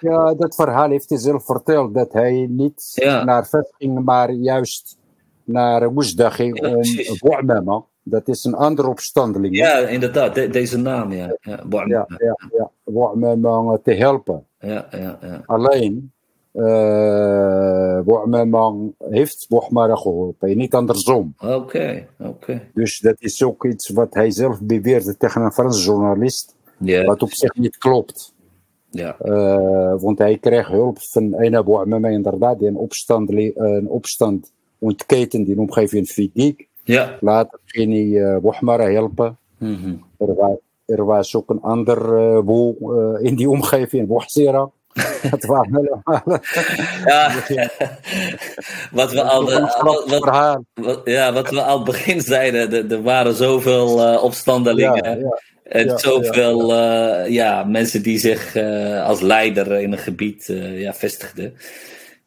Ja, dat verhaal heeft hij zelf verteld. Dat hij niet ja. naar vet ging, maar juist naar Woesdachi om Boamema. Dat is een andere opstandeling. Ja, inderdaad, deze naam, ja. Ja, ja, ja, ja. Boamema te helpen. Ja, ja, ja. Alleen, uh, heeft Boamara geholpen, niet andersom. Oké, oké. Dus dat is ook iets wat hij zelf beweerde tegen een Franse journalist, ja. wat op zich niet klopt. Ja. Uh, want hij kreeg hulp van een Abu Amama inderdaad, die een opstand, een opstand ontketen in de omgeving Fidik. Ja. Later ging hij uh, Bohmara helpen. Mm -hmm. er, was, er, was, ook een ander uh, boel uh, in die omgeving, Bohsera. Het [laughs] waren helemaal. ja, [laughs] wat we al, wat, wat, ja, wat we al het begin zeiden, er waren zoveel opstandelingen. Ja, ja. En Ja, zoveel ja. ja, mensen die zich uh, als leider in een gebied uh, ja, vestigden.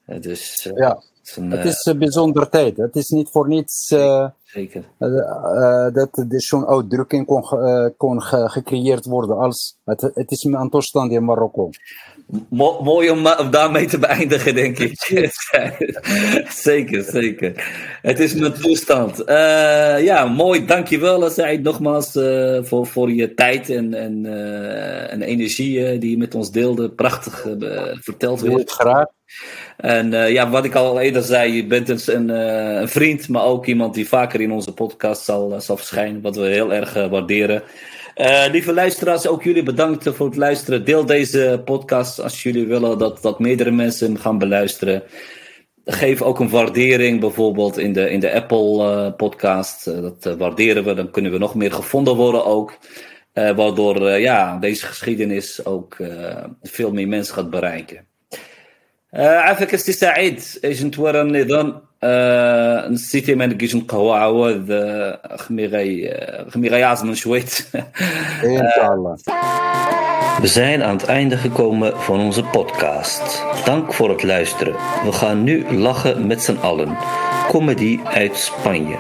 Dus, ja, het is een, het is een bijzondere tijd. Het is niet voor niets zeker. dat er zo'n uitdrukking kon, kon ge gecreëerd worden als het, het is een toestand in Marokko. Mo mooi om, om, daarmee te beëindigen, denk ik. [laughs] zeker, zeker. Het is mijn toestand. Uh, ja, mooi. Dankjewel, Said, nogmaals uh, voor, voor je tijd en, en, uh, en energie die je met ons deelde. Prachtig verteld weer. Graag. En ja, wat ik al eerder zei, je bent een, een, vriend, maar ook iemand die vaker in onze podcast zal, zal verschijnen, wat we heel erg waarderen. Uh, lieve luisteraars, ook jullie bedankt voor het luisteren. Deel deze podcast als jullie willen dat, dat meerdere mensen hem gaan beluisteren. Geef ook een waardering, bijvoorbeeld in de, in de Apple uh, podcast. Uh, dat waarderen we, dan kunnen we nog meer gevonden worden ook. waardoor ja, deze geschiedenis ook veel meer mensen gaat bereiken. عافاك استي سعيد ايش نتورى النظام نسيتي ما نلقيش نقهوى عوض خمي غي خمي غيعزم شويت Inshallah. We zijn aan het einde gekomen van onze podcast. Dank voor het luisteren. We gaan nu lachen met z'n allen. Comedy uit Spanje.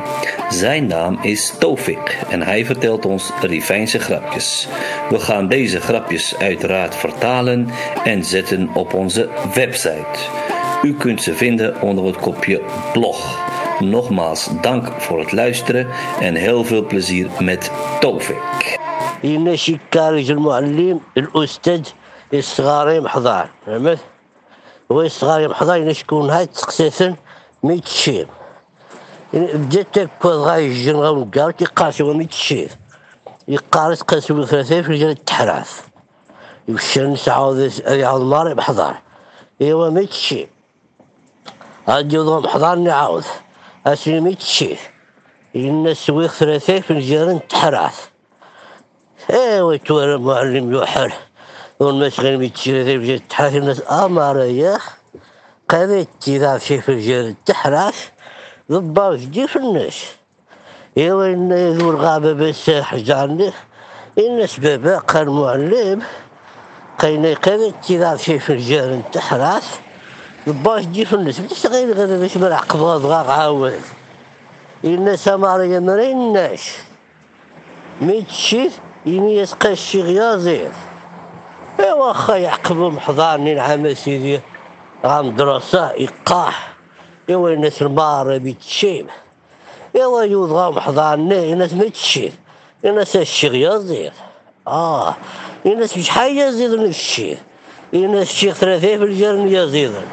Zijn naam is Tofik en hij vertelt ons Rivijnse grapjes. We gaan deze grapjes uiteraard vertalen en zetten op onze website. U kunt ze vinden onder het kopje blog. Nogmaals dank voor het luisteren en heel veel plezier met Tofik. ينشي كارج المعلم الأستاذ الصغاري محضار فهمت هو الصغاري محضار ينشكون هاي تقسيسن ميت شيب بديت كود غاي الجن غاو نقار كيقارس هو ميت شيب يقارس قاسو ثلاثة في رجال التحراث يمشي نسعود يعود ماري محضار إيوا ميت شيب عجوضهم حضرني عاوض أسلمي تشيل إن السويق ثلاثي في الجيران تحرأث. إيه ويتوالى المعلم يوحل والمشغل ميتشيل في الجيران تحرأث. الناس أمر إياه قبيت تذاب في الجيران تحرأث. ضباو جدي في الناس. إيوا وإن ذو الغابة بس حجرني إن سبابا قال معلم. قيني قبيت تذاب في الجيران تحرأث. ضباط جدي في الناس بديش غير غير باش ما نعقب غاض عاود. الناس أمر يا مرين الناس ميتشير يني يسقى الشيخ يازير ايوا واخا يعقبوا محضرني نعم سيدي. غام دراسة يقاح ايوا الناس المارة بيتشيب. ايوا يوضغا محضرني الناس ما تشيب الناس الشيخ يازير آه. الناس مش حاجة يزيد من الشيخ الناس الشيخ ثلاثة في الجرن يزيدن.